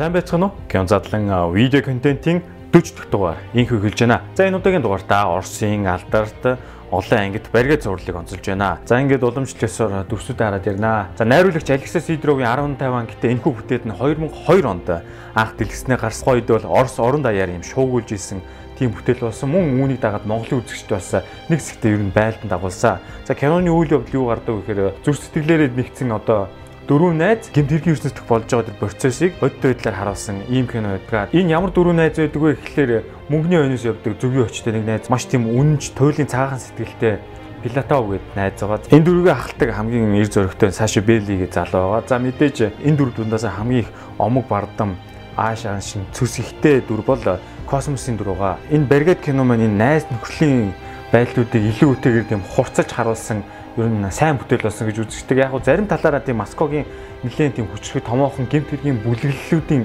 Сайн байцгаана уу? Кино задлан видео контентын 40 дахь дугаар инх эхэлж байна. За энэ удаагийн дугаартаа Оросын алдарт олон ангид баригад зурлыг онцолж байна. За ингээд уламжлалсаар дүрсүүд хараад ярина. За найруулагч Алексей Сидоровын 15 ангитай энэхүү бүтээд нь 2002 онд анх дэлгэснээр гарсан гойд бол Орос орон даяар юм шуугуулж исэн тийм бүтээл болсон. Мөн үүнийг дагаад Монголын үзэгчд бас нэг зэгтээ ер нь байлдан дагуулсан. За киноны үйл явдал юу гардаг гэхээр зүр сэтгэлээрээ нэгдсэн одоо дөрөв найз гэмт хэргийн ертөнцийн болж байгаа тэр процессыг бодит байдлаар харуулсан ийм кино байдаг. Энэ ямар дөрөв найз байдаг вэ гэхлээр мөнгөний өнөөс явдаг зөвгийн очтой нэг найз маш тийм үнэнч туйлын цаахан сэтгэлтэй Пилатов гээд найз байгаа. Энэ дөрвийг ахалдаг хамгийн эр зөрөгтэй Саши Белли гэж залуу байгаа. За мэдээж энэ дөрв дундаас хамгийн их омог бардам ааш аншин цөс ихтэй дүр бол космосын дүр байгаа. Энэ Бергет кино маань энэ найз нөхрөлийн байдлуудыг илүү үтэйгээр тийм хурцлж харуулсан ер нь сайн бүтээл болсон гэж үздэг. Яг нь зарим талаараа тийм Москвагийн нэлээд тийм хүчрэх томоохон гэмт хэргийн бүлэглэлүүдийн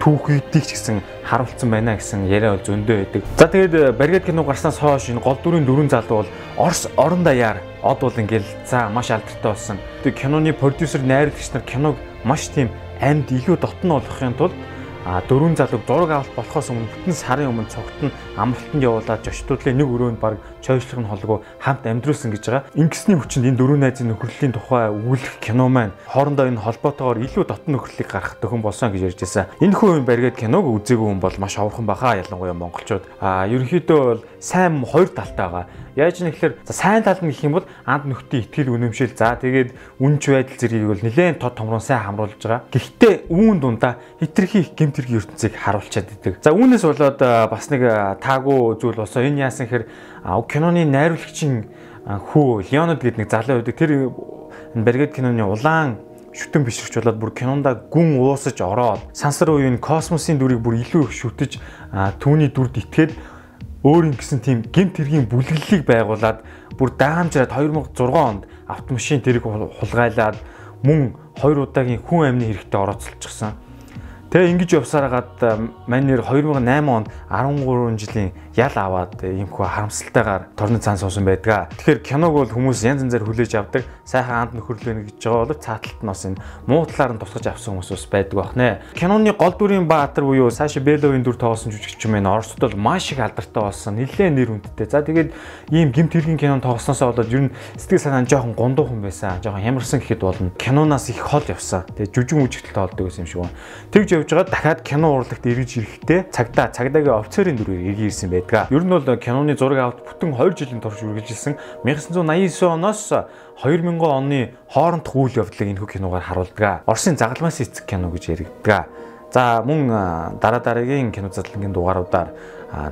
түүхийдийг ч гэсэн харуулсан байна гэсэн яриа бол зөндөө байдаг. За тэгээд Баргет кино гарснаас хойш энэ гол дүрийн дөрвөн залуу бол Орос орон даяар од бол ингээл за маш алдартай болсон. Тэгээд киноны продюсер найруулагч нар киног маш тийм амьд илүү дотн болгохын тулд дөрвөн залуу зураг авалт болохоос өмнө бүтэн сарын өмнө цогт нь амралтанд явуулаад жочтуудлын нэг өрөөнд баг чойшлох нь холгүй хамт амьдруулсан гэж байгаа. Ингэсний хүчинд энэ дөрвөн найзын нөхрөлийн тухай өгүүлэх кино маань хоорондоо энэ холбоотойгоор илүү дотн нөхрөлийг гаргах төхөн болсон гэж ярьж байсан. Энэ хүн бариад киног үзээгүй хүн бол маш авархан баха ялангуяа монголчууд. А ерөнхийдөө бол сайн хоёр талтай байгаа Яаж нэг ихлээр сайн тал нь гэх юм бол анд нөхдийн ихтгэл үнэмшил за тэгээд үнж байдал зэргийг бол нэлээд тод томрон сайн хамруулж байгаа. Гэхдээ үүн дундаа хитрхи их гэмтэргийн ертөнцийг харуулчаад идэг. За үүнээс болоод бас нэг таагүй зүйл болсон. Энэ яасан хэр киноны найруулагчийн хүү Леонид гэдэг нэг залуу байдаг. Тэр Бергет киноны улаан шүтэн бишрэгч болоод бүр кинонда гүн уусаж ороод сансар үеийн космосын дүрийг бүр илүү их шүтэж түүний дүрд итгээд өөр ингэсэн тийм гемт хэргийн бүлэглэлийг байгуулад бүр даамжраад 2006 онд автомашин тэрэг хулгайлаад мөн хоёр удаагийн хүн амны хэрэгтэй орооцолчихсон. Тэгээ ингэж явсараад манер 2008 онд 13 жилийн ял аваад иймхүү харамсалтайгаар торны цаан суусан байдаг. Тэгэхээр киног бол хүмүүс янз янзаар хүлээж авдаг. Сайхан анд нөхөрлөө гэж байгаа бол цааталт нь бас энэ муу талаар нь тусгаж авсан хүмүүс бас байдаг бах нэ. Киноны гол дүрийн баатар буюу Саша Беловын дүр тоглосон жүжигч мэн Оросд бол маш их алдартай болсон. Нилээн нэр хүндтэй. За тэгээд ийм гимт хэргийн кинон тоглосноосоо болоод ер нь сэтгэл санаа нь жоохон гондуухан байсан. Жоохон ямарсан гэхэд болно. Киноноос их хол явсан. Тэгээд жүжиг мүжигтэл тоолдог байсан юм шиг байна. Тэгж явж байгаа дахиад кино урлагт эргэж ирэхдээ цагдаа цагдаагийн офицерын дүрээр эргэж ирсэн байдаг. Ер нь бол киноны зураг авалт бүтэн 2 жилийн турш үргэлжилсэн 1989 оноос 2000 оны хоорондох үйл явдлыг энэ киногаар харуулдаг. Оросын загалмаас эцэг кино гэж яригддаг. За мөн дараа дараагийн кино задлангийн дугааруудаар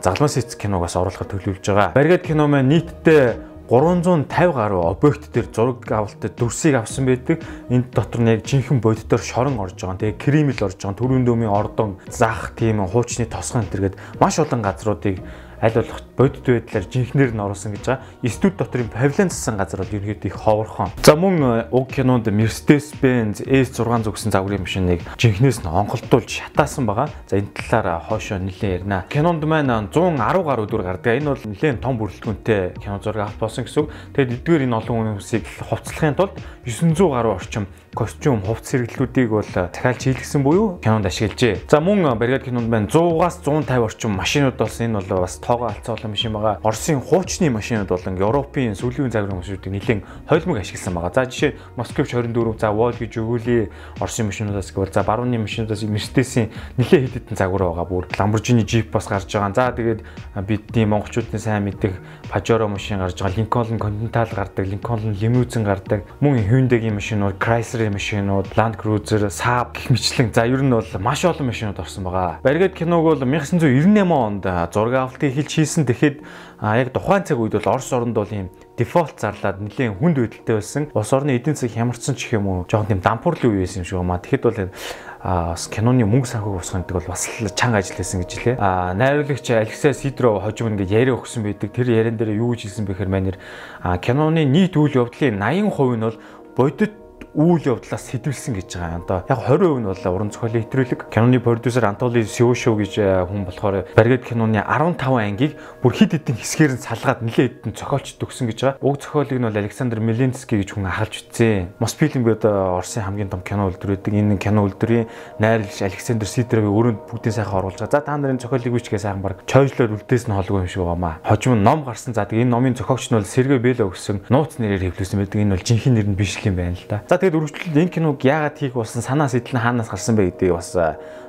загалмаас эцэг киногоос оруулахад төлөвлөж байгаа. Баригад кино маань нийтдээ 350 гаруй объект дээр зураг авалтад дүрсийг авсан байдаг. Энд дотор нь яг жинхэнэ бодитоор шорон орж байгаа. Тэгээ кремл орж байгаа. Төрийн дөмийн ордон, зах тийм хуучны тосгон энэ төргээд маш олон газруудыг аль болох бодит байдлаар жинхнэр нь оруулсан гэж байгаа. Студ доторын павильон зассан газар бол ерөөд их ховорхон. За мөн э, уг кинонд Mercedes-Benz S6 зүгсэн загварын машиныг жинхнээс нь онголтуулж шатаасан байгаа. За энэ талаар хоошоо нэлээд ярина. Кинонд маань 110 гаруй дүр гардаг. Энэ бол нэлээд том бүрэлдэхүүнтэй кино зураг авт болсон гэсэн үг. Тэгэд эдгээр энэ олон хүмүүсийг хувцлахын тулд 900 гаруй орчим костюм, хувцс хэрэглүүдийг бол захиалж хийлгсэн буюу кинонд ашиглажээ. За мөн Бригад кинонд байна 100-аас 150 орчим машинууд болсон. Энэ бол бас тоогоо алцсан машин байгаа. Оросын хуучны машинууд болон Европын сүүлийн загварын машинуудыг нэлээд хойлмог ашигласан байгаа. За жишээ Москвич 24, за Volvo Жигули Оросын машинуудаас гэвэл за барууны машинуудаас Mercedes-ийн нэлээд хэд хэдэн загвар байгаа. Бүр Lamborghini Jeep бас гарч байгаа. За тэгээд бидний монголчуудын сайн мэддэг Pajero машин гарч байгаа. Lincoln Continental гардаг, Lincoln Limousine гардаг. Мөн Hyundai-гийн машинууд, Chrysler Ferrari машинууд, Land Cruiser, Saab гэх мэтлэн за ер нь бол маш олон машинууд орсон байгаа. Баригад киног бол 1998 онд зураг авалтыг эхэлж хийсэн. Тэгэхэд яг тухайн цаг үед бол Орос оронд бол ийм дефолт зарлаад нэлээд хүнд байдалтай байсан. Улс орны эдийн засаг хямарсан ч юм уу, жоохон тийм дампуурлын үе байсан юм шиг байна. Тэгэхэд бол а киноны мөнгө санхүүг босгох гэдэг бол бас чанга ажил хийсэн гэж хэлээ. А найруулагч Алексей Сидров хожим ингээд яриа өгсөн байдаг. Тэр яриан дээр юу гэж хэлсэн бэхээр манер киноны нийт үйл явдлын 80% нь бол бодит үйл явдлаас сэтвэлсэн гэж байгаа. Одоо яг 20% нь бол уран зохиолын хэтрүүлэг. Киноны продюсер Антоли Сиошо гэж э, хүн болохоор Баргет киноны 15 ангийг бүр хид хідэн хэсгээр нь салгаад нэлээд хэдэн зохиолч төгсөн гэж байгаа. Уг зохиолыг нь бол Александр Мелинский гэж хүн ахалж. Мосфильм би одоо Оросын хамгийн том кино үйлдвэр байдаг. Энэ кино үйлдвэрийн найруулагч Александр Сидоровын өрөөнд бүгдийн сайхан оруулж байгаа. За та нарын зохиолыг бичгээ сайхан баг чойжлоод үлдээс нь холгүй юм шиг байгаамаа. Хожим ном гарсан. За энэ номын зохиогч нь бол Сергей Бело гэсэн нууц нэрээр хэвлүүлсэн байдаг. Энэ бол жинхэнэ нэр нь биш юм байна л да. За тэгээд үргэлжлэл энэ киног яагаад хийх болсон санаа сэтэл нь хаанаас гарсан бэ гэдгийг бас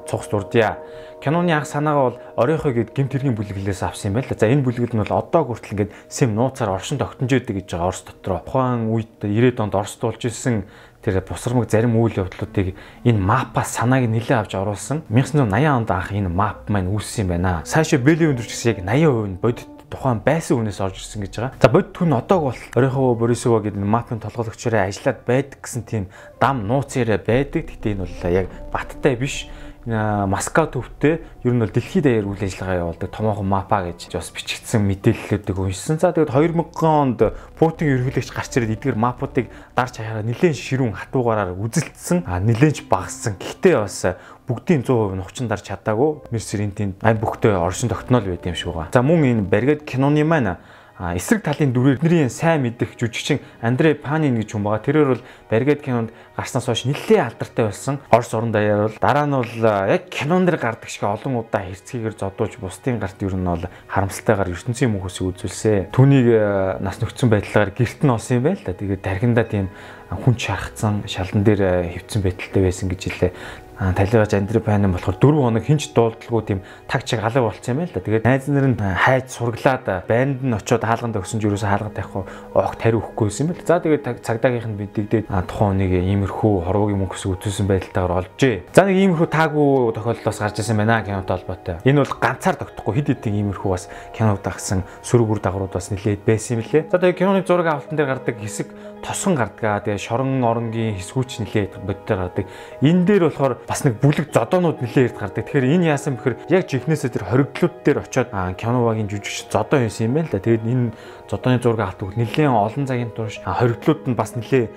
цугс дурдъя. Киноны анх санаагаа бол оройхоо гээд гимт хэргийн бүлэглээс авсан юм байна л. За энэ бүлэглэл нь бол одоо хүртэл ингээд сэм нууцаар оршин тогтнож байдаг гэж байгаа Орос дотроо. Тухайн үед 90-ад онд Оросд болж исэн тэр босромог зарим үйл явдлуудыг энэ мапаас санааг нэлээд авч оруулсан. 1980 онд анх энэ мап маань үүссэн юм байна. Сайшаа Белийн өндөрч гэсэн яг 80% нь бодит тухайн байсан хүнээс орж ирсэн гэж байгаа. За бодит хүн одоог бол Орехово Борисова гэдэг мафийн толгойлогчороо ажиллаад байдаг гэсэн тийм дам нууц яриа байдаг. Гэтэ энэ бол яг баттай биш Москва төвтэй ер нь бол дэлхийд даяар үйл ажиллагаа явуулдаг томоохон мапа гэж бас бичигдсэн мэдээллүүдийг уншсан. За тэгээд 2000 онд Путин ерөнхийлөгч гарч ирээд эдгээр мапуудыг дарж хаяараа нэлээд ширүүн хатуугаараар үзэлдсэн. А нэлээд багассан. Гэхдээ бас бүгдийн 100% нухчин дарж чадаагүй. Мерсеринтийн айн бүхтэй оршин тогтнол байд юм шиг байгаа. За мөн энэ Баргад киноны маань эсрэг талын дүрээр бидний сайн мэдих жүжигчин Андрей Панин гэж хүн байгаа. Тэрээр бол Баргет кинонд гарснаас хойш нэлээд алдартай болсон. Орос орон даяар бол дараа нь бол яг кинон дэр гардаг шиг олон удаа хэрцгийгээр зодуулж бусдын гарт ер нь бол харамсалтайгаар ертөнцийн мөнхөсийг үзүүлсэн. Түүнийг нас нөхцөн байдлаар гэрт нь олсон юм байл та. Тэгээд даргиндаа тийм хүн шархацсан шалдан дээр хөвцөн байдалтай байсан гэж хэлээ талигаж Андре Пайн болохоор 4 хоног хинч дуулдалгүй тийм таг чиг халаа болцсон юм байл да. Тэгээд найз нар нь хайж сурглаад байнд нь очиод хаалганд өгсөн ч юусэн хаалгад явахгүй огт тариу өгөхгүй байсан юм байл. За тэгээд цагдаагийнх нь бидэгдээд тухайн хүнийг иймэрхүү хорвогийн мөнгөс үзүүлсэн байдалтайгаар олжээ. За нэг иймэрхүү таагүй тохиолдол бас гарч ирсэн байна кинотой холбоотой. Энэ бол ганцаар тогтохгүй хэд хэдэн иймэрхүү бас кинод дагсан сөрөг үр дагаврууд бас нэлээд байсан юм лээ. За тэгээд киноны зураг авалтан дээр гардаг хэсэг тосгон гардгаа. Тэгээ шорон оронгийн хэсгүүч нэлээд бодтоор гардаг. Энэ дээр болохоор бас нэг бүлэг зодоонууд нэлээд эрт гардаг. Тэгэхээр энэ яасан бэхэр яг жихнээсээ тэр хоригдлууд дээр очиод киновагийн жүжигч зодоо байсан юм байна л да. Тэгээд энэ зодооны зураг авдаг нэлээд олон цагийн турш хоригдлууд нь бас нэлээд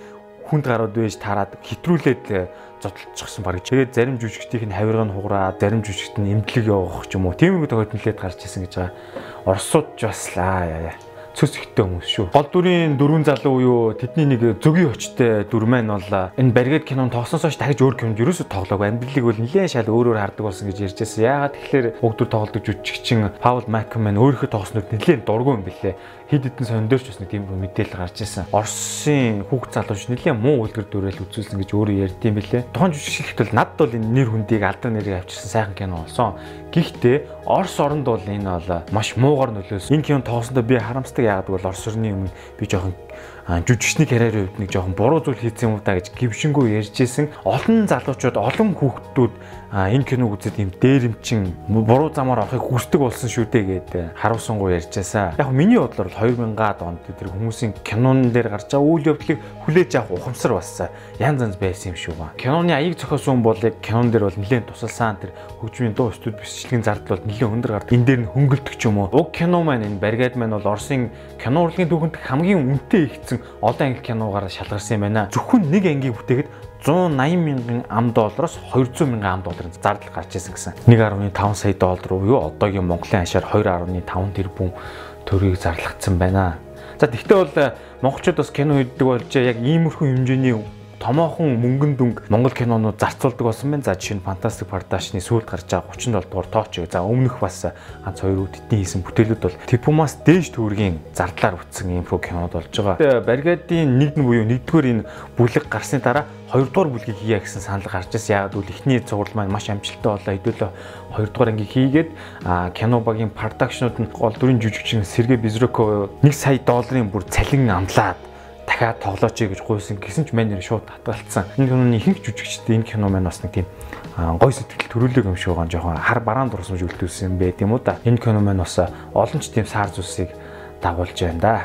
хүнд гарууд байж таарад хитрүүлээд э, зодтолчихсон баг. Тэгээд зарим жүжигчдийн хавирга нь хугараа, зарим жүжигчд нь эмнэлэг явах ч юм уу. Тиймэрхүү тохиолдол нэлээд гарч ирсэн гэж байгаа. Оросууд ч бас аа яа яа цөс ихтэй хүмүүс шүү. Гол дүрийн дөрвөн залуу юу тэдний нэг зөгийн очтой дүр маань бол энэ баригад кинонд тоглосноос хойш дахиж өөр кинонд ерөөсө тоглоагүй. Амьдралыг бол нэлээд шал өөрөөр хардаг болсон гэж ярьж байсан. Яагаад тэгэхээр уг дүр тоглодог жүжигчин Паул Макман өөрийнхөө тоглоснууд нэлээд дургүй юм бэлээ хид хідэн сондорч бас нэг тийм мэдээлэл гарч ирсэн. Оросын хүүхд залууч нэлээд муу үлгэр дуурайл үзүүлсэн гэж өөрөө ярьдсан билээ. Тухайн жүжигчд бол надд бол энэ нэр хүндийг алдар нэрийг авчирсан сайхан кино болсон. Гэхдээ Орос оронд бол энэ бол маш муугар нөлөөс. Энэ кино тоглосондоо би харамсдаг яагаад бол Орос орны өмнө би жоохон жүжигчний карьерийн хувьд нэг жоохон буруу зүйл хийсэн юм да гэж гівшингүү ярьжсэн. Олон залуучууд, олон хүүхдүүд энэ киног үзээд юм дээрэмчин буруу замаар авахыг хүсдэг болсон шүү дээ гэдэг харуулсангуу ярьжсаа. Яг миний бодлоор 2000-аад онд тэр хүмүүсийн кинон дээр гарч байгаа үйл явдлыг хүлээж авах ухамсар бассаа янз янз байсан юм шүү ба. Киноны аяг зохиосон бол яг кинон дээр бол нэлээд тусалсан тэр хөгжмийн дуу студ бичлэгийн зардал бол нэлээд өндөр гардаг. Энэ дээр нь хөнгөлдөг ч юм уу. Уг кино маань энэ баригад маань бол Оросын кино урлагийн түүхэнд хамгийн үнэтэй ихсэн олон анги киногаар шалгарсан юм байна. Зөвхөн нэг ангийг бүтээхэд 180 мянган ам доллароос 200 мянган ам долларын зардал гарч ирсэн гэсэн. 1.5 сая доллар буюу одоогийн Монголын хашаар 2.5 тэрбум төгрөгийг зарлагдсан байна. За тэгтээ бол э, монголчууд бас кино хийдэг болж яг иймэрхүү хэмжээний томоохон мөнгөн дүнг Монгол кинонууд зарцуулдаг болсон байна. За жишээ нь Fantastic Pardash-ны сүүлд гарч байгаа 37 дугаар тооч. За өмнөх бас ганц хоёр үд эдний хийсэн бүтээлүүд бол Tipumаас дээш төгрөгийн зардлаар бүтсэн инфо кинод болж байгаа. Баргадын нэг нь буюу нэгдүгээр энэ бүлэг гарсны дараа хоёрдугаар бүлгийг хийя гэсэн санал гарч ирсэн. Яг үл ихний цуврал маань маш амжилттай болоо хэдүүлээ хоёрдугаар анги хийгээд кино багийн продакшнууд нь гол дүрийн жүжигчин Сергей Безруко 1 сая долларын бүр цалин амлаад дахиад тоглооч гэж гуйсан гэсэн ч нэр шууд татгалцсан. Энэ киноны ихэнх жүжигчдээ энэ кино маань бас нэг тийм гой сэтгэл төрүүлэг юм шиг байгаа жоохон хар бараан дурсамж байт юм уу да. Энэ кино маань бас олон ч тийм сар зүсийг дагуулж байна да.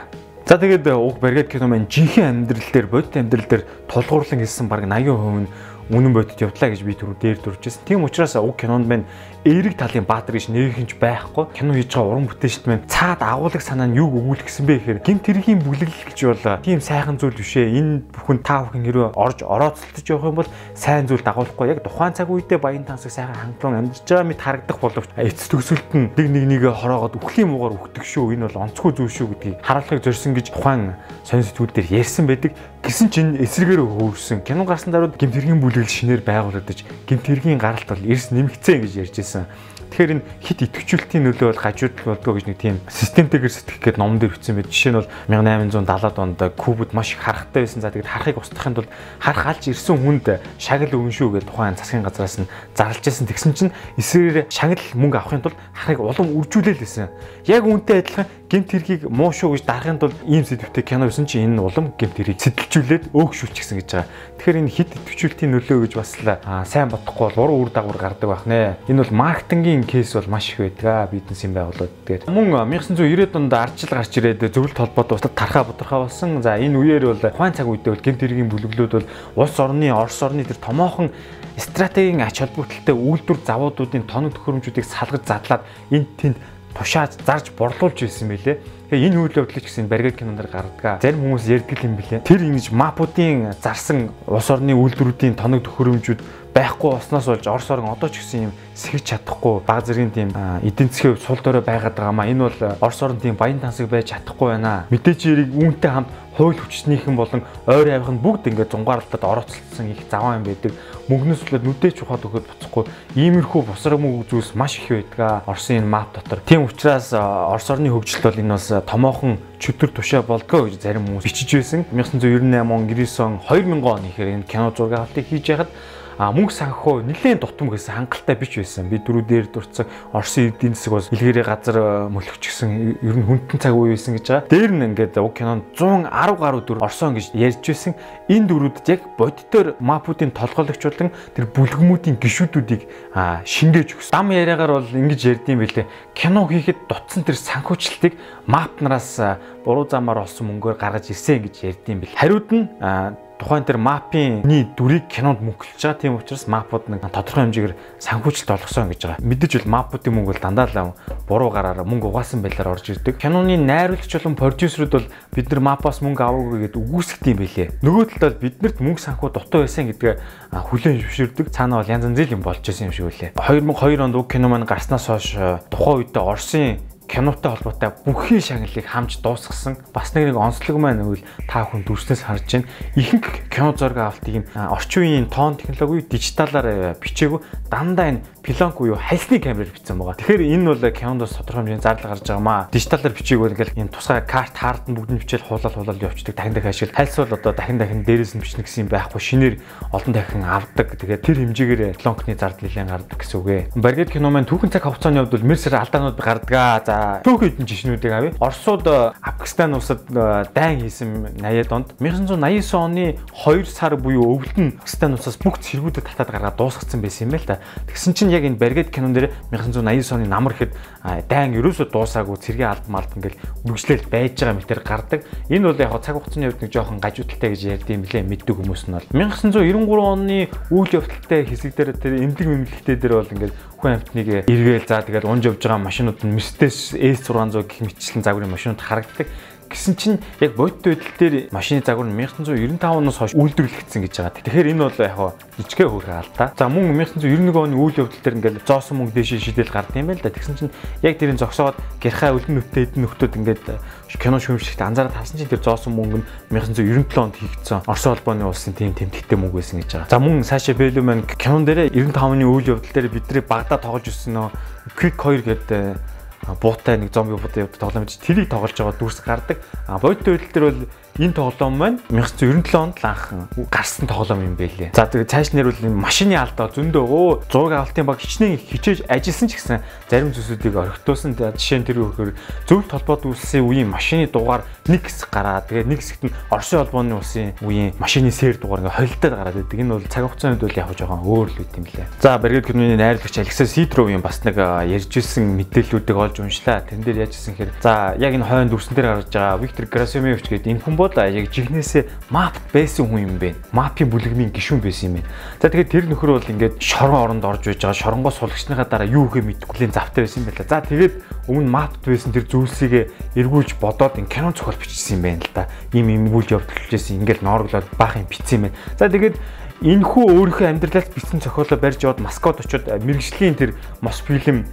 За тэгээд уг Баргет кино маань жинхэнэ амьдрал дээр бодит амьдрал дээр тулгуурлан хэлсэн баг 80% нь үнэн бодит явдлаа гэж би түрүү дээр дуржсэн. Тийм учраас уг кинонд байна эерэг талын баатар гэж нэгэнж байхгүй. Кино хийж байгаа уран бүтээлчд маань цаад агуулга санаа нь юуг өгүүлгэсэн бэ гэхээр гимт хэргийн бүлэглэл гэж бол тийм сайхан зүйл биш ээ. Энэ бүхэн та бүхэн хэрвээ орж орооцолтож явах юм бол сайн зүйл дагуулахгүй. Яг тухайн цаг үедээ баян тансаг сайхан хангалуун амьдарч байгаа мэт харагдах боловч эц төгсөлт нь нэг нэг нэгэ хороогоод үхлийн муугаар үхдэг шүү. Энэ бол онцгой зүйл шүү гэдгийг харуулахыг зорьсон гэж тухайн сонь сэтгүүл дээр ярьсан байдаг. Гэсэн чинь эсрэгээр хөөрсөн. Кино гарсан даруйд гимт хэргийн бүлэглэл шинээр байгуулагдаж гимт хэргийн гаралт бол эрс нэмэгцэн гэж ярьж байсан. Тэгэхээр энэ хит идэвхжүүлэлтийн нөлөө бол гажуудл болдгоо гэж нэг тийм системтэйгээр сэтгэх гээд номон дээр бичсэн байд. Жишээ нь бол 1870-аад онд Кубад маш их харахтай байсан. За тэгээд харахыг устгахын тулд харах алж ирсэн хүнд шагнал өгөн шүү гэж тухайн засгийн газраас нь зарлж байсан. Тэгсэн чинь эсрээр шагнал мөнгө авахын тулд харахыг улам үржүүлээл байсан. Яг үүнтэй адилхан гемт хэргийг муу шүү гэж дарахын тулд ийм сэдвтэй кино байсан чинь энэ улам гемт хэргийг сэтэлжүүлээд өөгшүүлчихсэн гэж байгаа. Тэгэхээр энэ хит идэвхжүүлэлтийн нөлөө гэж бас л сайн бодохгүй бол уруу үр дагавар гардаг байх нэ. Энэ бол маркетингийн кейс бол маш их байдаг бизнесийн байгууллагууд. Тэгээд мөн 1990-ад онд ардчил гарч ирээд зөвлөлт холбоот устдад тархаа бодорхой болсон. За энэ үеэр бол ухаан цаг үедээ бол гемт хэргийн бүлэглүүд бол улс орны Орос орны тэр томоохон стратегийн ач холбогдолтой үйлдвэр завуудуудын тоног төхөөрөмжүүдийг салгаж задлаад энд тэнд тушааж зарж борлуулж ирсэн байлээ. Тэгээ энэ үйл явдлыг гэсэн баригад киноноор гаргадаг. Зарим хүмүүс ярьдаг юм билээ. Тэр ингэж мапуудын зарсан улс орны үйлдвэрүүдийн тоног төхөөрөмжүүд байхгүй болсноос болж Орос орн одоо ч гэсэн юм сэргэж чадахгүй баг зэргийн тийм эдийн засгийн сул дорой байгаад байгаамаа. Энэ бол Орос орн тийм баян тансаг байж чадахгүй байна. Мэдээж эрийг үүнтэй хамт хууль хүчнийхэн болон ойр авих нь бүгд ингээд зунгаарлалтад орооцолсон их заваа юм байдаг. Мөнгнөөс болоод нүдэж ухаад өгөхөд буцахгүй иймэрхүү бусраг мөнгө зүйлс маш их байдаг. Оросын энэ мап дотор. Тийм учраас Орос орны хөгжилт бол энэ бас томоохон чөтгөр тушаа болдгоо гэж зарим хүмүүс бичиж байсан. 1998 он 90 он 2000 он ихээр энэ кино зураг авалтыг хийж яхад а мөнгө санхүү нэлээд дутам гэсэн хангалттай бич байсан. Би дөрөв дээр дурцсан Оросын эдийн засаг бас илгээрээ газар э, мөлөгчсөн ер нь хүндэн цаг үе байсан гэж байгаа. Дээр нь ингээд уг кинонд 110 гаруй дүр Орсон гэж ярьж байсан. Энэ дөрүүдэд яг бодитоор мапуудын толгойлогчулан тэр бүлгэмүүдийн гişүүдүүдийг шингээж өгсөн. Дам яриагаар бол ингэж ярьдсан байлээ. Кино хийхэд дутсан тэр санхүүжилтийг мап нараас буруу замаар олсон мөнгөөр гаргаж ирсэн гэж ярьдсан бэл. Хариуд нь тухайн тэр мапын дүрийг кинонд мөнгөлж байгаа. Тийм учраас мапууд нэг тодорхой хэмжээгээр санхүүжилт олгосон гэж байгаа. Мэдээж бол мапуудын мөнгө бол дандаа л буруу гараар мөнгө угаасан байдлаар орж ирдэг. Киноны найруулагч болон продюсерүүд бол бид нар мапаас мөнгө аваагүй гэдээ үгүйсгдэг юм байлээ. Нөгөө талд биднэрт мөнгө санхүү дутуу байсан гэдгээ хүлээн зөвшөөрдөг. Цаанаа бол янз янзын юм болж байсан юм шиг үлээ. 2002 онд уг кино маань гарснаас хойш тухайн үедээ Оросын кинотой холбоотой бүхий шагналыг хамж дуусгасан. Бас нэг нэг онцлог маань үйл та хүн дүрснээс харж байна. Ихэнх кино зураг авалтыг орчин үеийн тоон технологи дижиталаар бичээгүй дандаа энэ пилонк буюу хальсны камераар бичсэн байгаа. Тэгэхээр энэ бол кинондос тодорхой хэмжээний зардал гарч байгаа маа. Дижиталаар бичээгүй ингээл энэ тусгай карт хард нь бүгд нь бичээл хуулаад хуулаад явчихдаг. Дахин дахин ашигла. Хальс бол одоо дахин дахин дээрээс нь бичнэ гэсэн юм байхгүй. Шинээр олон дахин авдаг. Тэгээд тэр хэмжээгээр пилонкны зардал нэлээд гардаг гэсэн үг ээ. Баргет кино маань түүхэн цаг хугацааны хувьд бол мерсэр алдаанууд гардаг. За Төөх хэдэн жишнүүдийг авъя. Оросууд э, Афганистан улсад э, дайн хийсэн 80-ад онд 1989 оны 2 сар буюу өвөлд нь Афганистан улсаас бүх цэргүүдэд татаад гаргаад дуусгацсан байсан юм байл та. Тэгсэн чинь яг энэ Баргет кинон дээр 1989 оны намар хэд дайн ерөөсөө дуусаагүй цэргийн албан малд ингээл үргэлжлэл байж байгаа мэтэр гардаг. Энэ бол яг цаг хугацааны хувьд нэг жоохон гажуудалтай гэж ярьдсан юм лээ мэддэг хүмүүс нь бол 1993 оны үйл явдалтай хэсэг дээр тэр эмнэлэг мэмлэгтэй дээр бол ингээд хүн амьтныг эргээл за тэгээд унж явж байгаа машинууд нь Mercedes S600 гэх мэтчлэн загварын машинууд харагддаг. Гэсэн чинь яг бодит байдал дээр машины загвар нь 1995 оноос хойш үйлдвэрлэгдсэн гэж байгаа. Тэгэхээр энэ бол яг жижигхэн хөөрхөн алдаа. За мөн 1991 оны үйл явдал дээр ингээл зоосон мөнгө дэшээ шидэл гард юм байл да. Тэгсэн чинь яг тэрийг зогсоод гэрхай өлөн нүттэй эдэн нөхдүүд ингээд кино шүүмжлэгт анзаараад харсан чинь тэр зоосон мөнгө нь 1997 онд хийгдсэн Орос улбооны улсын тийм тэмдэгтэй мөнгө байсан гэж байгаа. За мөн Саша Белуман кинон дээр 95-ны үйл явдал дээр бидний Багдад тоглож ирсэн нөө Quick 2 гэдэг буутай нэг зомби буутай тоглоом гэж тэрийг тоглож байгаа дүрс гардаг. А бодит байдал дээр бол энэ тоглоом маань 1997 онд л анхан гарсан тоглоом юм байлээ. За тэгээд цааш нэрвэл машины алдаа зөндөө өө зураг авалтын баг хичнээн хичээж ажилласан ч гэсэн зарим зүйлсүүдийг орхитуулсан. Жишээ нь тэр өгөхөр зөвлөлт холбоод үүссэн үеийн машины дугаар нэг хэсэг гараад тэгээд нэг хэсэгт нь Оросын холбооны улсын үеийн машины сэр дугаар ингээ холилдоод гараад байдаг. Энэ бол цаг хугацааны үед яг жоохон өөр л үт юм лээ. За Бергет Гүрний найрлагч Алексей Сидровын бас нэг ярьж ирсэн мэдээллүүдийг олж уншлаа. Тэн дээр яаж ирсэн хэрэг. За яг энэ хойно дүрсэн дээр гарч байгаа Виктор Грасимович гэдэг энэ хүн бол яг жигнэсээ мап байсан хүн юм бэ. Мапын бүлэгмийн гишүүн байсан юм байна. За тэгээд тэр нөхөр бол ингээд шорон оронд орж байж байгаа шоронгоо сулгачныхаа дараа юу ихэ мэдгүй л завтай байсан юм байна. За тэгээд өмнө мапт байсан тэр зүйлсийг эргүүлж бодоод ин кино зохиол бичсэн юм байна л да. Ийм имгүүлж явуулчихсан. Ингээл ноорглоод баах юм бичсэн юм байна. За тэгээд энэ хүү өөрийнхөө амьдралаас бичсэн зохиолоо барьж яваад Москвад очиод мэрэгжлийн тэр Мосфильм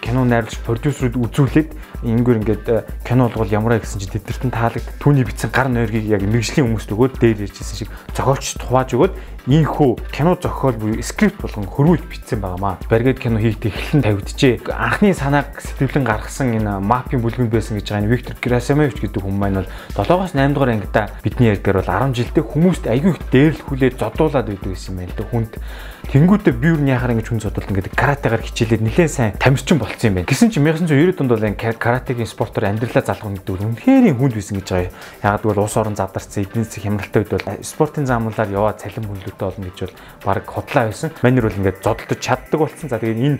кино найруулагч продюсерүүд үзүүлээд ингэгээр ингээд э, кино болгол ямараа гэсэн чинь тэднэрт нь таалагд түүний бичсэн гар нойргийг яг мэрэгжлийн хүмүүст өгөөд дээр ярьжсэн шиг зохиолч тухааж өгөөд ийхүү кино зохиол буюу скрипт болгон хөрвүүлж бичсэн байгаамаа. Баргээд кино хийхдээ эхлэн тавигджээ. Анхны санааг сэтгэлэн гаргасан энэ мапын бүлгэнд байсан гэж байгаа энэ Виктор Герасимович гэдэг хүн маань бол 7-оос 8 дугаар ангида бидний ярьдгаар бол 10 жилдээ хүмүүст аягүй их дээрлэхүүлээд зодуулаад байдаг юм байна л да. Хүнд Тэнгүүтээ би юу яхаар ингэж хүн зодолт ингээд каратегаар хичээлээд нэлээд сайн тамирчин болцсон юм байна. Гэсэн чинь 1990 онд бол энэ каратегийн спортоор амьдралаа залгах гэдэг нь үнэхээр хүнд байсан гэж байгаа. Ягаад гэвэл улс орон задарсан эдийн засгийн хямралтай үед бол спортын заамуулаар яваад цалин хүнлэгтэй болно гэж бол баг хотлаа байсан. Манер бол ингээд зодолтож чаддаг болсон. За тэгээд энэ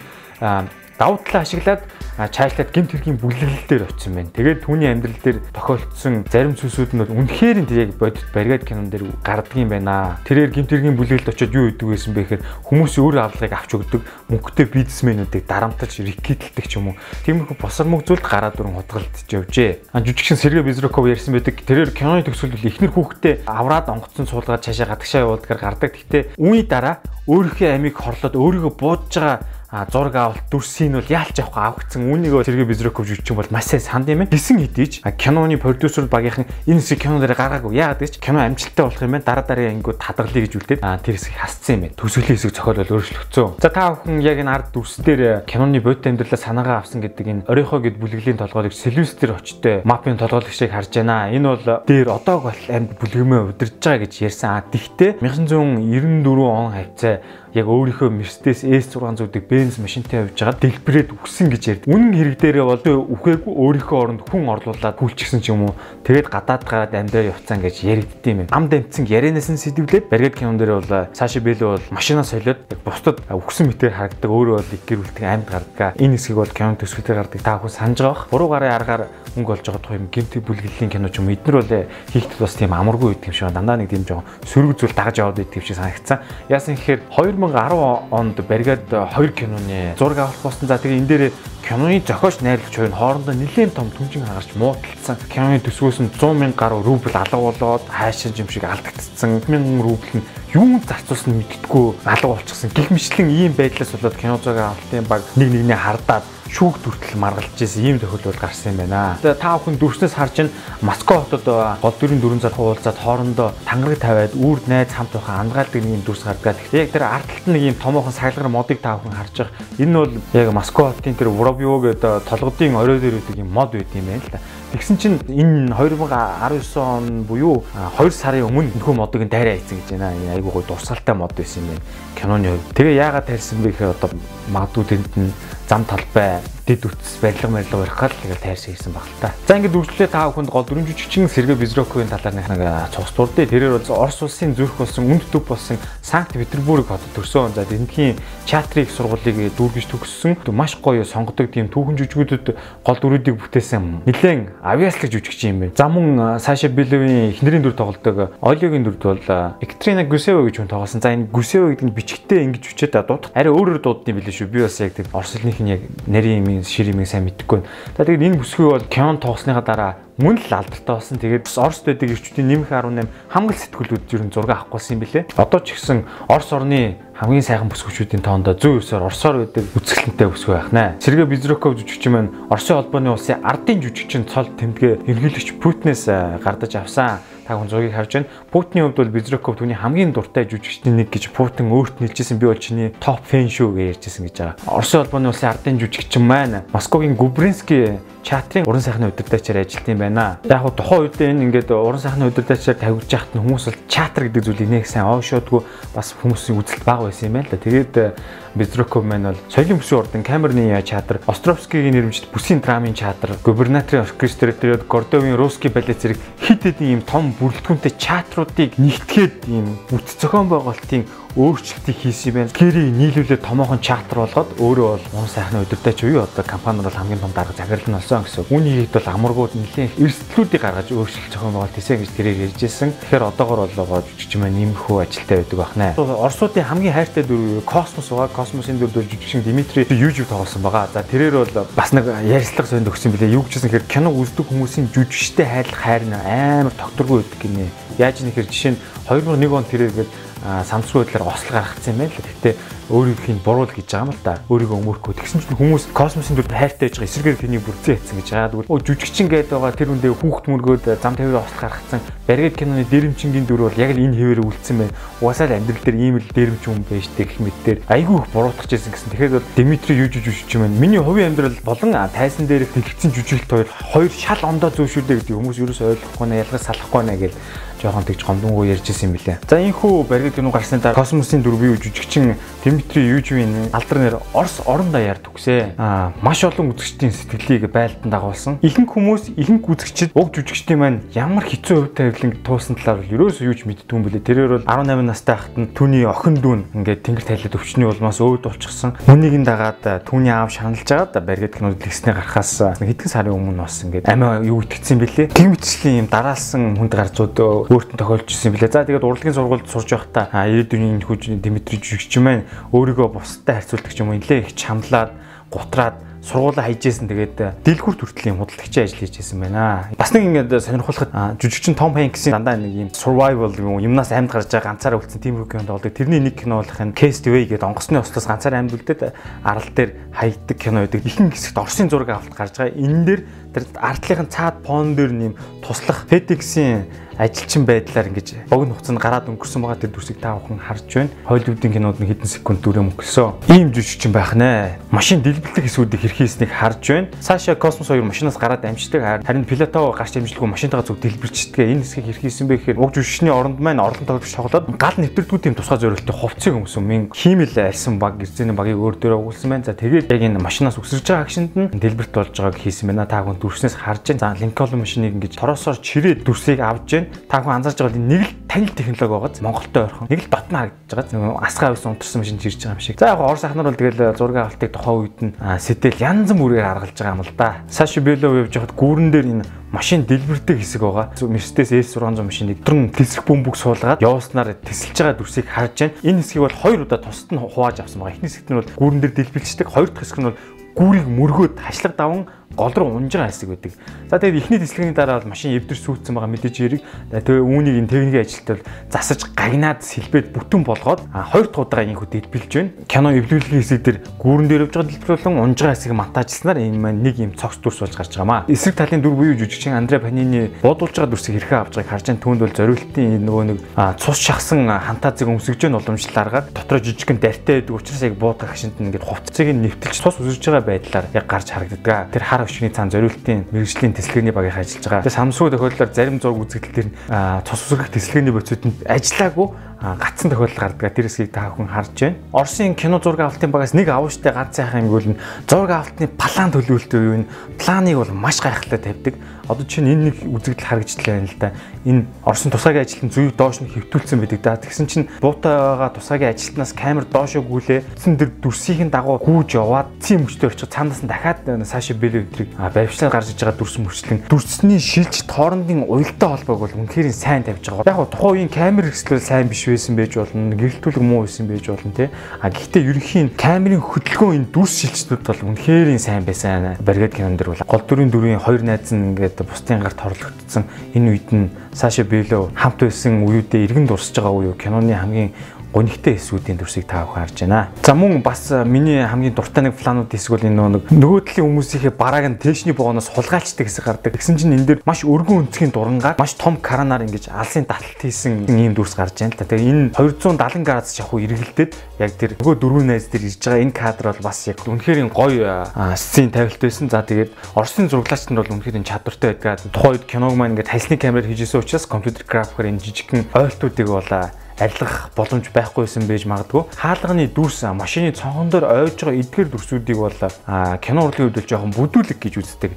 давуу талаа ашиглаад чаашлаад гимт хэргийн бүлэглэл дээр очсон байна. Тэгээд түүний амьдрал дээр тохиолдсон зарим зүйлсүүд нь бол үнэхээр нь яг бодит баригад кинон дээр гардаг юм байна. Тэрээр гимт хэргийн бүлэглэлд очиод юу идэг байсан бэ гэхээр хүмүүс өөр авлагыг авч өгдөг мөнгөтэй бизнесмэнүүдийг дарамталж рекетэлдэг ч юм уу. Тиймэрхүү босормог зүйлд гараад дүрэн худгалдаж явжээ. А жижигхэн Сергей Безруков ярьсан байдаг. Тэрээр киноны төгсгөл ихнэр хүүхдээ авраад онгоцсон суулгаад цаашаа гадагшаа явуулдгаар гардаг. Гэхдээ үүний дараа өөрийнхөө амийг хорлоод өөрийгөө буудж байгаа а зураг авалт дүрсийг нь бол яалч явах авагдсан үүнийг Сергей Безруков жүжигчин бол маш сайн санд юм байна. Гисэн хэдийж киноны продюсер багийнхан энэ хэсэг кино дээр гаргаагүй. Яагаад гэж кино амжилттай болох юм байна. Дараа дараагийн ангиуд хадгалъя гэж үлдээд а тэр хэсгийг хасцсан юм байна. Төсөөллийн хэсэг зохиол өөрчлөгдсөн. За та бүхэн яг энэ ард дүрс дээр киноны бодит амьдралаа санаагаа авсан гэдэг энэ оройхоо гэд бүлэглэлийн толгойлог дээр очтой мапын толгойлогчийг харж байна. Энэ бол дээр одоог бол амьд бүлгэмээ удирдах гэж ярьсан. А тэгтээ 1994 он хавцаа яг өөрийнхөө Mercedes S600-ыг бенз машинтай явж байгаа дэлбэрээд үхсэн гэж ярьд. Үнэн хэрэг дээрээ бол үхээгүй өөрийнхөө оронд хүн орлуулад хүлчихсэн ч юм уу. Тэгээд гадаад гараад амьдаа явцсан гэж яригддсан юм. Ам дамцсан ярианаас нь сэдвлээд баригад кинон дээр бол Саши Бэлэ бол машинаа солиод бусдад үхсэн мэтээр харагдаг. Өөрөө бол их гэр бүлтэн амьд гардаг. Энэ хэсгийг бол кинон төсвөлтэй гардаг. Та бүхэн санаж байгаа. Буруу гарын аргаар мөнгө олж байгаа юм гимтэг бүлэглэлийн кино ч юм эднэр бол хийхдэд бас тийм амаргүй байдаг юм шиг дандаа нэг тийм жоо сөрөг зүйл дагаж яваад байдаг юм шиг санагдсан. Яасан гэхээр 2010 онд баригад 2 киноны зураг авах болсон. За тэгээ энэ дээр киноны зохиолч найруулагч хоёр хоорондоо нэлээд том түнжин хагарч муудалцсан. Киноны төсвөөс нь 100 сая гаруй рубль алга болоод хайшин юм шиг алдагдсан. 1000 рубль нь юу зарцуулсан мэдтгүү алга болчихсон. Гэх мэтлэн ийм байдлаас болоод кино зураг авалтын баг нэг нэгнээ хардаад шүүх дүртэл маргалж ирсэн ийм тохиолдол гарсан юм байна. Тэгээ та бүхэн дүрснээс харж чинь Москва хотод гол дөрвөн дөрвөн зар хуулзаад хоорондоо тангараг тавиад үрд найз хамт байхаа андгаалдаг нэг юм дүрс гардаг. Гэхдээ яг тэр ард талд нэг юм томоохон саглагар модыг та бүхэн харж байгаа. Энэ бол яг Москва хотын тэр Воробьё гэдэг толгодын орой дээр үүдэг юм мод байт юм байна л да. Тэгсэн чинь энэ 2019 он буюу 2 сарын өмнө нөхөө модыг дайраа хийсэн гэж байна. Энэ айгуу гой дурсгалтай мод байсан юм байна. Киноны хувьд. Тэгээ яагаад тарьсан бэ гэхээр одоо магадгүй тэнд нь зам талбай дэд үтс барилга барилга барих гал тэгэл тайрсан хийсэн баг л та. За ингээд үргэлжлээ та бүхэнд гол дөрөв жүжигчин Сергей Безроковын талаар нэг цогц дурдээ. Тэрээр бол Орос улсын зүрх болсон үнд төв болсон Санкт Петербург хотод төрсөн. За эндхийн театрын их сургуулийг дүүргэж төгссөн. Маш гоё сонгодог тийм түүхэн жүжигүүдэд гол дүрүүдийг бүтээсэн. Нилээн авиаслаг жүжигчин юм байна. За мөн Саша Белевийн эхнэрийн дүр тоглодог Олиогийн дүрд бол Екатерина Гусева гэж хүн тоглосон. За энэ Гусева гэдэг нь бичгтээ ингэж хүчээд дуудах. Арай өөрөөр дууддсан билээ шүү. Би бас яг тийм Орос хэлнийх нь яг нарийн ширийн ширийн сайн мэдэхгүй байна. За тэгээд энэ бүсгүй бол Кион тоглосныхаа дараа мөн л алдартай болсон. Тэгээд Орос дэдэг ирчүүдийн нэмэх 18 хамгал сэтгүүлүүд ер нь зураг авахгүйсэн юм билэ. Одоо ч ихсэн Орос орны хамгийн сайхан бүсгүүчүүдийн тоондоо 109-оор Оросоор байдаг үзэсгэлэнтэй бүсгүй байх нэ. Сергей Безруков жүжигчин маань Оросын холбооны улсын ардын жүжигчин цол тэмдгээ ерөнхийлөгч Путинээс гардаж авсан та хүн зургийг харж байна. Путиний хувьд бол Безруков түүний хамгийн дуртай жүжигчдийн нэг гэж Путин өөрт нэлжсэн би бол чиний топ фэн шүү гэж ярьжсэн гэж байгаа. Оросын холбооны улсын ардын жүжигчин маань Москвагийн Губринский чатрын уран сайхны удирдагчаар ажилладаг юм байна. Яг хуу тухайн үед энэ ингээд уран сайхны удирдагчаар тавьж яхад нь хүмүүс бол чатр гэдэг зүйлийг нэг сайн оошоодгүй бас хүмүүсийн үзэлт бага байсан юм байна л да. Тэгээд Безруков маань бол соёлын бүсийн ордон Камерны чатар, Островскигийн нэрмжит бүсийн драмын чатар, губернаторын оркестр тэгээд Гордовын русский балет зэрэг хит хэдэн ийм том бүрэлдэхүүнтэй чатруудыг нэгтгээд ийм үт зохион байгуулалтын өөрчлөлтийг хийсэн юм байна. Гэрийг нийлүүлээд томоохон чартер болгоод өөрөө бол муу сайхны өдөртэй ч үе одоо компани бол хамгийн том дарга захирал нь болсон гэсэн. Үүнийг бол амаргууд нэлээд эрсдлүүдийг гаргаж өөрчлөлт зохион байгуулалт хийсэн гэж тэрээр ярьжсэн. Тэгэхээр одоогор бол жижиг мэн нэмэхүү ажилтай байдаг байна. Орсуудын хамгийн хайртай дүр космос байгаа. Космосын дүр бол жижигшин Димитри YouTube тоглосон байгаа. За тэрээр бол бас нэг ярьцлага сонд өгсөн билээ. Юу гэжсэн хэрэг кино үздэг хүмүүсийн жүжигчтэй хайлах хайр нь амар тогтворгүй байдаг гинэ. Яаж нэхэр жишээ нь 2001 он тэрээр гээд самсруу байдлаар ослог гаргацсан юм байна л. Гэхдээ өөрийнхөө буруул гэж байгаа юм л да. Өөрийгөө өмөрхөө. Тэгсэн чинь хүмүүс космосын дүр хайртай байж байгаа эсрэгээр тэнийг бүрцээ хийсэн гэж байгаа. Тэгвэл оо жүжигчин гээд байгаа тэр үндэ хүүхд мөргөөд зам тавираа ослог гаргацсан. Баригд киноны дээрэмчингийн дүр бол яг л энэ хэвээр үлдсэн байна. Угаасаа л амьдрал дээр ийм л дээрэмч юм байж гэх мэт дээр айгүй их буруутгаж ирсэн гэсэн. Тэгэхээр бол Димитри юу жүжигч юм байна. Миний хувийн амьдрал болон тайсан дээр тэлгэцэн жүжиглэлт хоёр хоёр шал ондоо зөөшүүдээ гэдэг хүмүүс юу ч ойлгохгүй нэ ялгаж салахгүй нэ гэж жоохон тэгж гомдонгоо ярьж ирсэн юм билээ. За энэхүү баригд гинүү гарсны дараа космосын дөрвийн жүжигчин Дмитрий Южвийн алдар нэр Орос орон даяар төгсөө. Аа маш олон үзэгчдийн сэтгэлийг байлдан дагуулсан. Ихэнх хүмүүс ихэнх үзэгчид уг жүжигчдийн маань ямар хэцүү хувь тавиланг туусан талаар ерөөсөө юу ч мэддгүй юм билээ. Тэрээр бол 18 настай хахад нь түүний охин дүүн ингээд тэнгэр тайлаад өвчний улмаас өөд болчихсон. Хүнийг нь дагаад түүний аав шаналж байгаад баригд гинүүд лэгснээ гарахаас хэдхэн сарын өмнө бас ингээд амиа юу итгэцсэн бэлээ. Тийм мэтчлийн юм дараалсан хүнд зөөдөө өөртөө тохиолж ирсэн билээ. За тэгээд урлагийн сургуульд сурж байхдаа ирээдүйн хүүж Димитри жүжигч маань өөрийгөө бусдад харьцуулдаг юм нэлээ их чамлаад гутраад сургуулаа хайжсэн тэгээд дэлгүр төртлийн худалдагчийн ажил хийжсэн байна. Бас нэг ингээд сонирхолтой жүжигчин Том Хэнксийн дандаа нэг юм survival юм юмнаас амьд гарч байгаа ганцаараа үлдсэн тийм үг кинод болдог. Тэрний нэг кино болох нь Castaway гэдэг онгоцны ослоос ганцаараа амьд үлдээд арал дээр хайдаг кино байдаг. Ихэнх хэсэгт Оросын зураг авалт гарч байгаа. Энэ дээр тэр ардлынхын цаад пон дээр нэм туслах FedEx-ийн ажилчин байдлаар ингэж богино хугацаанд гараад өнгөрсөн байгаа тэр дүрсийг та бүхэн харж байна. Холливуудын кинод нэг хэдэн секунд дүрээ мөнгөсөн. Ийм жүжигчин байх нэ. Машин дэлбэлдэг хэсгүүдийг хэрхийснийг харж байна. Саша Космос 2 машинаас гараад амждаг харин пилотоо гарч амжилгүй машинтайгаа зүг дэлбэрчдэг. Энэ хэсгийг хэрхийсэн бэ гэхээр уг жүжигчний оронд маань орлон тоглож тоглоод гал нэвтрдгүүд тийм тусгай зорилттой хувцсыг өмсөн. Мин хиймэл альсан баг гэрцэний багийг өөр дөрөө өгүүлсэн байна. За тэгээд яг энэ машинаас үсэрж байгаа агшинд нь дэлбэрт болж байгааг хийсэн байна. Та хүн дүрснээс харж байна. За Линкольн машиныг ингэж тороосоор чирээд дүрсийг авж байна та хүн анзаарч байгаа нэг л танил технологи байгааз Монголтой ойрхон нэг л дотно харагдаж байгаа. Нэг асгаа ус унтарсан машин жирж байгаа юм шиг. За яг орос ахнаар бол тэгэл зураг авалтыг тухайн үед нь сэтэл янз бүрээр харгалж байгаа юм л да. Саши Белов явж байхад гүүрэн дээр энэ машин дэлбэртэй хэсэг байгаа. Mercedes S600 машиныг өдрөн тесрэх бөмбөг суулгаад явуулснаар тесэлж байгаа дүрсийг харж байна. Энэ хэсгийг бол хоёр удаа тусад нь хувааж авсан байгаа. Эхний хэсэгт нь бол гүүрэн дээр дэлбэлцдэг. Хоёр дахь хэсэг нь бол гүүрийг мөргөөд хашлаг даван гол руу унжгаа хэсэг байдаг. За тэгээд эхний тэслэгийн дараа бол машин эвдэр сүйдсэн байгаа мэдээж хэрэг. Тэгээд үүнийг энэ техникийн ажилтнаар засаж гагнаад сэлбэд бүтэн болгоод хоёр дахь удаа энэ хүү дэлбэлж байна. Кино эвлүүлгийн хэсэг дээр гүүрэн дээр явж байгаа дэлбэрлэн унжгаа хэсэг монтажлснаар энэ маань нэг юм цогц дүрс болж гарч байгаамаа. Эсрэг талын дүр буюу жүжигчин Андре Панини буудуулж байгаа дүрсийг хэрхэн авч байгааг харж байгаа түүнд бол зориултын нөгөө нэг цус шахсан хантаазыг өмсгөж байгаа уламжлалааргаад дотроо жижигхэн дартай байдаг учраас яг буудах гашинд нь ингээд хувцсыг нэвтэлж цус үсэж байгаа байдлаар яг гарч харагддаг. Тэр хар өчний цаан зориултын мэрэгжлийн тэсэлгээний багийг ажиллаж байгаа. Тэгээ самсуу тохиолдолд зарим зураг үзэгдэл төр цус усрах тэсэлгээний бодисуудад ажиллаагүй гацсан тохиолдол гардаг. Тэр хэсгийг та бүхэн харж байна. Оросын кино зураг авалтын багаас нэг авууштай ганц сайхан юм бол зураг авалтны план төлөвлөлтөө юу вэ? Планыг бол маш гайхалтай тавьдаг. Одоо чинь энэ нэг үзэгдэл харагдчихлаа байна л да. Энэ Оросын тусгайгийн ажилтны зүйг доош нь хэвтүүлсэн байдаг да. Тэгсэн чинь буутайгаа тусгайгийн ажилтнаас камер доошоо гүлээ. Тэгсэн дэр дүрсийн дагуу гүүж яваад цэм мөчтөө очих цаанаас нь дахиад сааши бэлэг өдрийг баримтлаар гарч иж байгаа дүрс мөрчлэн дүрсний шилж тоорондын уялдаа холбоог бол үнэхээр сайн тавьж байгаа. Яг тухайн үеийн камер хэсэл сайн биш байсан байж болно, гэрэлтүүлэг муу байсан байж болно тий. А гэхдээ ерөнхийн камерын хөдөлгөөн энэ дүрс шилжтүүд бол үнэхээр сайн байсан. Баригад кинон дэр бол гол дүрийн дүрийн хоёр найз нь ингээд бусдын гарт хорлогдсон энэ үед нь Саша Белов хамт байсан үеүдээ иргэн дурсаж байгаа үе киноны хамгийн гонигтай хэсгүүдийн дүрсийг та бүхэн харж байна. За мөн бас миний хамгийн дуртай нэг планууд бол энэ нэг нөгөө талын хүмүүсийнхээ барааг нь тээшний богоноос хулгайлцдаг хэсэг гардаг. Тэгсэн чинь энэ дээр маш өргөн өнцгийн дурангаар маш том каранаар ингэж алсын таталт хийсэн ийм дүрс гарч байна л та. Тэгээ энэ 270 градус шахуу эргэлдээд яг тэр нөгөө дөрвөн найз дээр ирж байгаа энэ кадр бол бас яг үнэхээр гоё сцен тавилт байсан. За тэгээд Оросын зураглаач нар бол үнэхээр чадвартай байдаг. Тухайн үед киног маань ингээд тальсны камераар хийжсэн учраас компьютер графикаар энэ жижигхэн ойлтуудыг бол арилгах боломж байхгүйсэн байж магадгүй. Хаалганы дүрс машины цонхон дээр ойж байгаа эдгээр дүрсүүдийг бол кино урлагийн үед л жоохон бүдүүлэг гэж үздэг.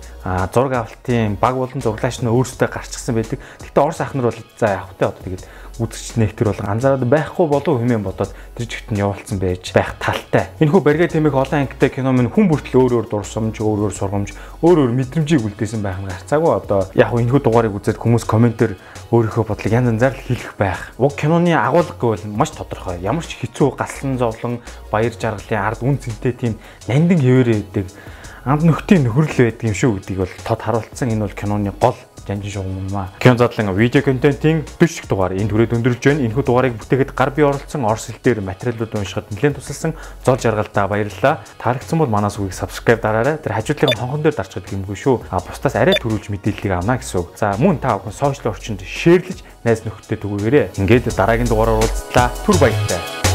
Зураг авалтын баг болон зурлаач нь өөрсдөө гарчсан байдаг. Гэхдээ Орос ахнар бол за явахтай одоо тэгээд үзэгч нэгтэр бол анзаараад байхгүй болов хэмээн бодоод тэр жигт нь явуулсан байж байх талтай. Энэхүү барьгаа тэмээх олон ангитай кино минь хүн бүртэл өөр өөр дурсамж, өөр өөр сургамж, өөр өөр мэдрэмжийг үлдээсэн байх нь гарцаагүй одоо яг хөө энэхүү дугаарыг үзээд хүмүүс комментээр өөрийнхөө бодлыг янз янзаар л хэлэх байх. Уг киноны агуулга гэвэл маш тодорхой. Ямар ч хэцүү галсан зовлон, баяр жаргалын ард үн цэнтэй тийм нандин хэвээрээ байдаг анд нөхдийн нөхрөл байдаг юм шүү гэдгийг бол тод харуулсан. Энэ бол киноны гол жанжин шугаммаа. Кино задлан видео контентын 40 дугаар энэ түрээд өндөрлж байна. Энэхүү дугаарыг бүтээхэд гар бие оролцсон орс хэл дээр материалууд уншихад нэлээд тусалсан зол жаргалтай баярлалаа. Таалагдсан бол манаас үгийг subscribe дараарай. Тэр хажуудлын хонхон дээр дарчдаг юмгүй шүү. А бусдаас арай төрүүлж мэдээллийг авна гэсэн үг. За мөн та бүхэн сошиал орчинд шеэрлэж найз нөхдөд түгээгээрэй. Ингээд дараагийн дугаараар уулзлаа. Түр баяртай.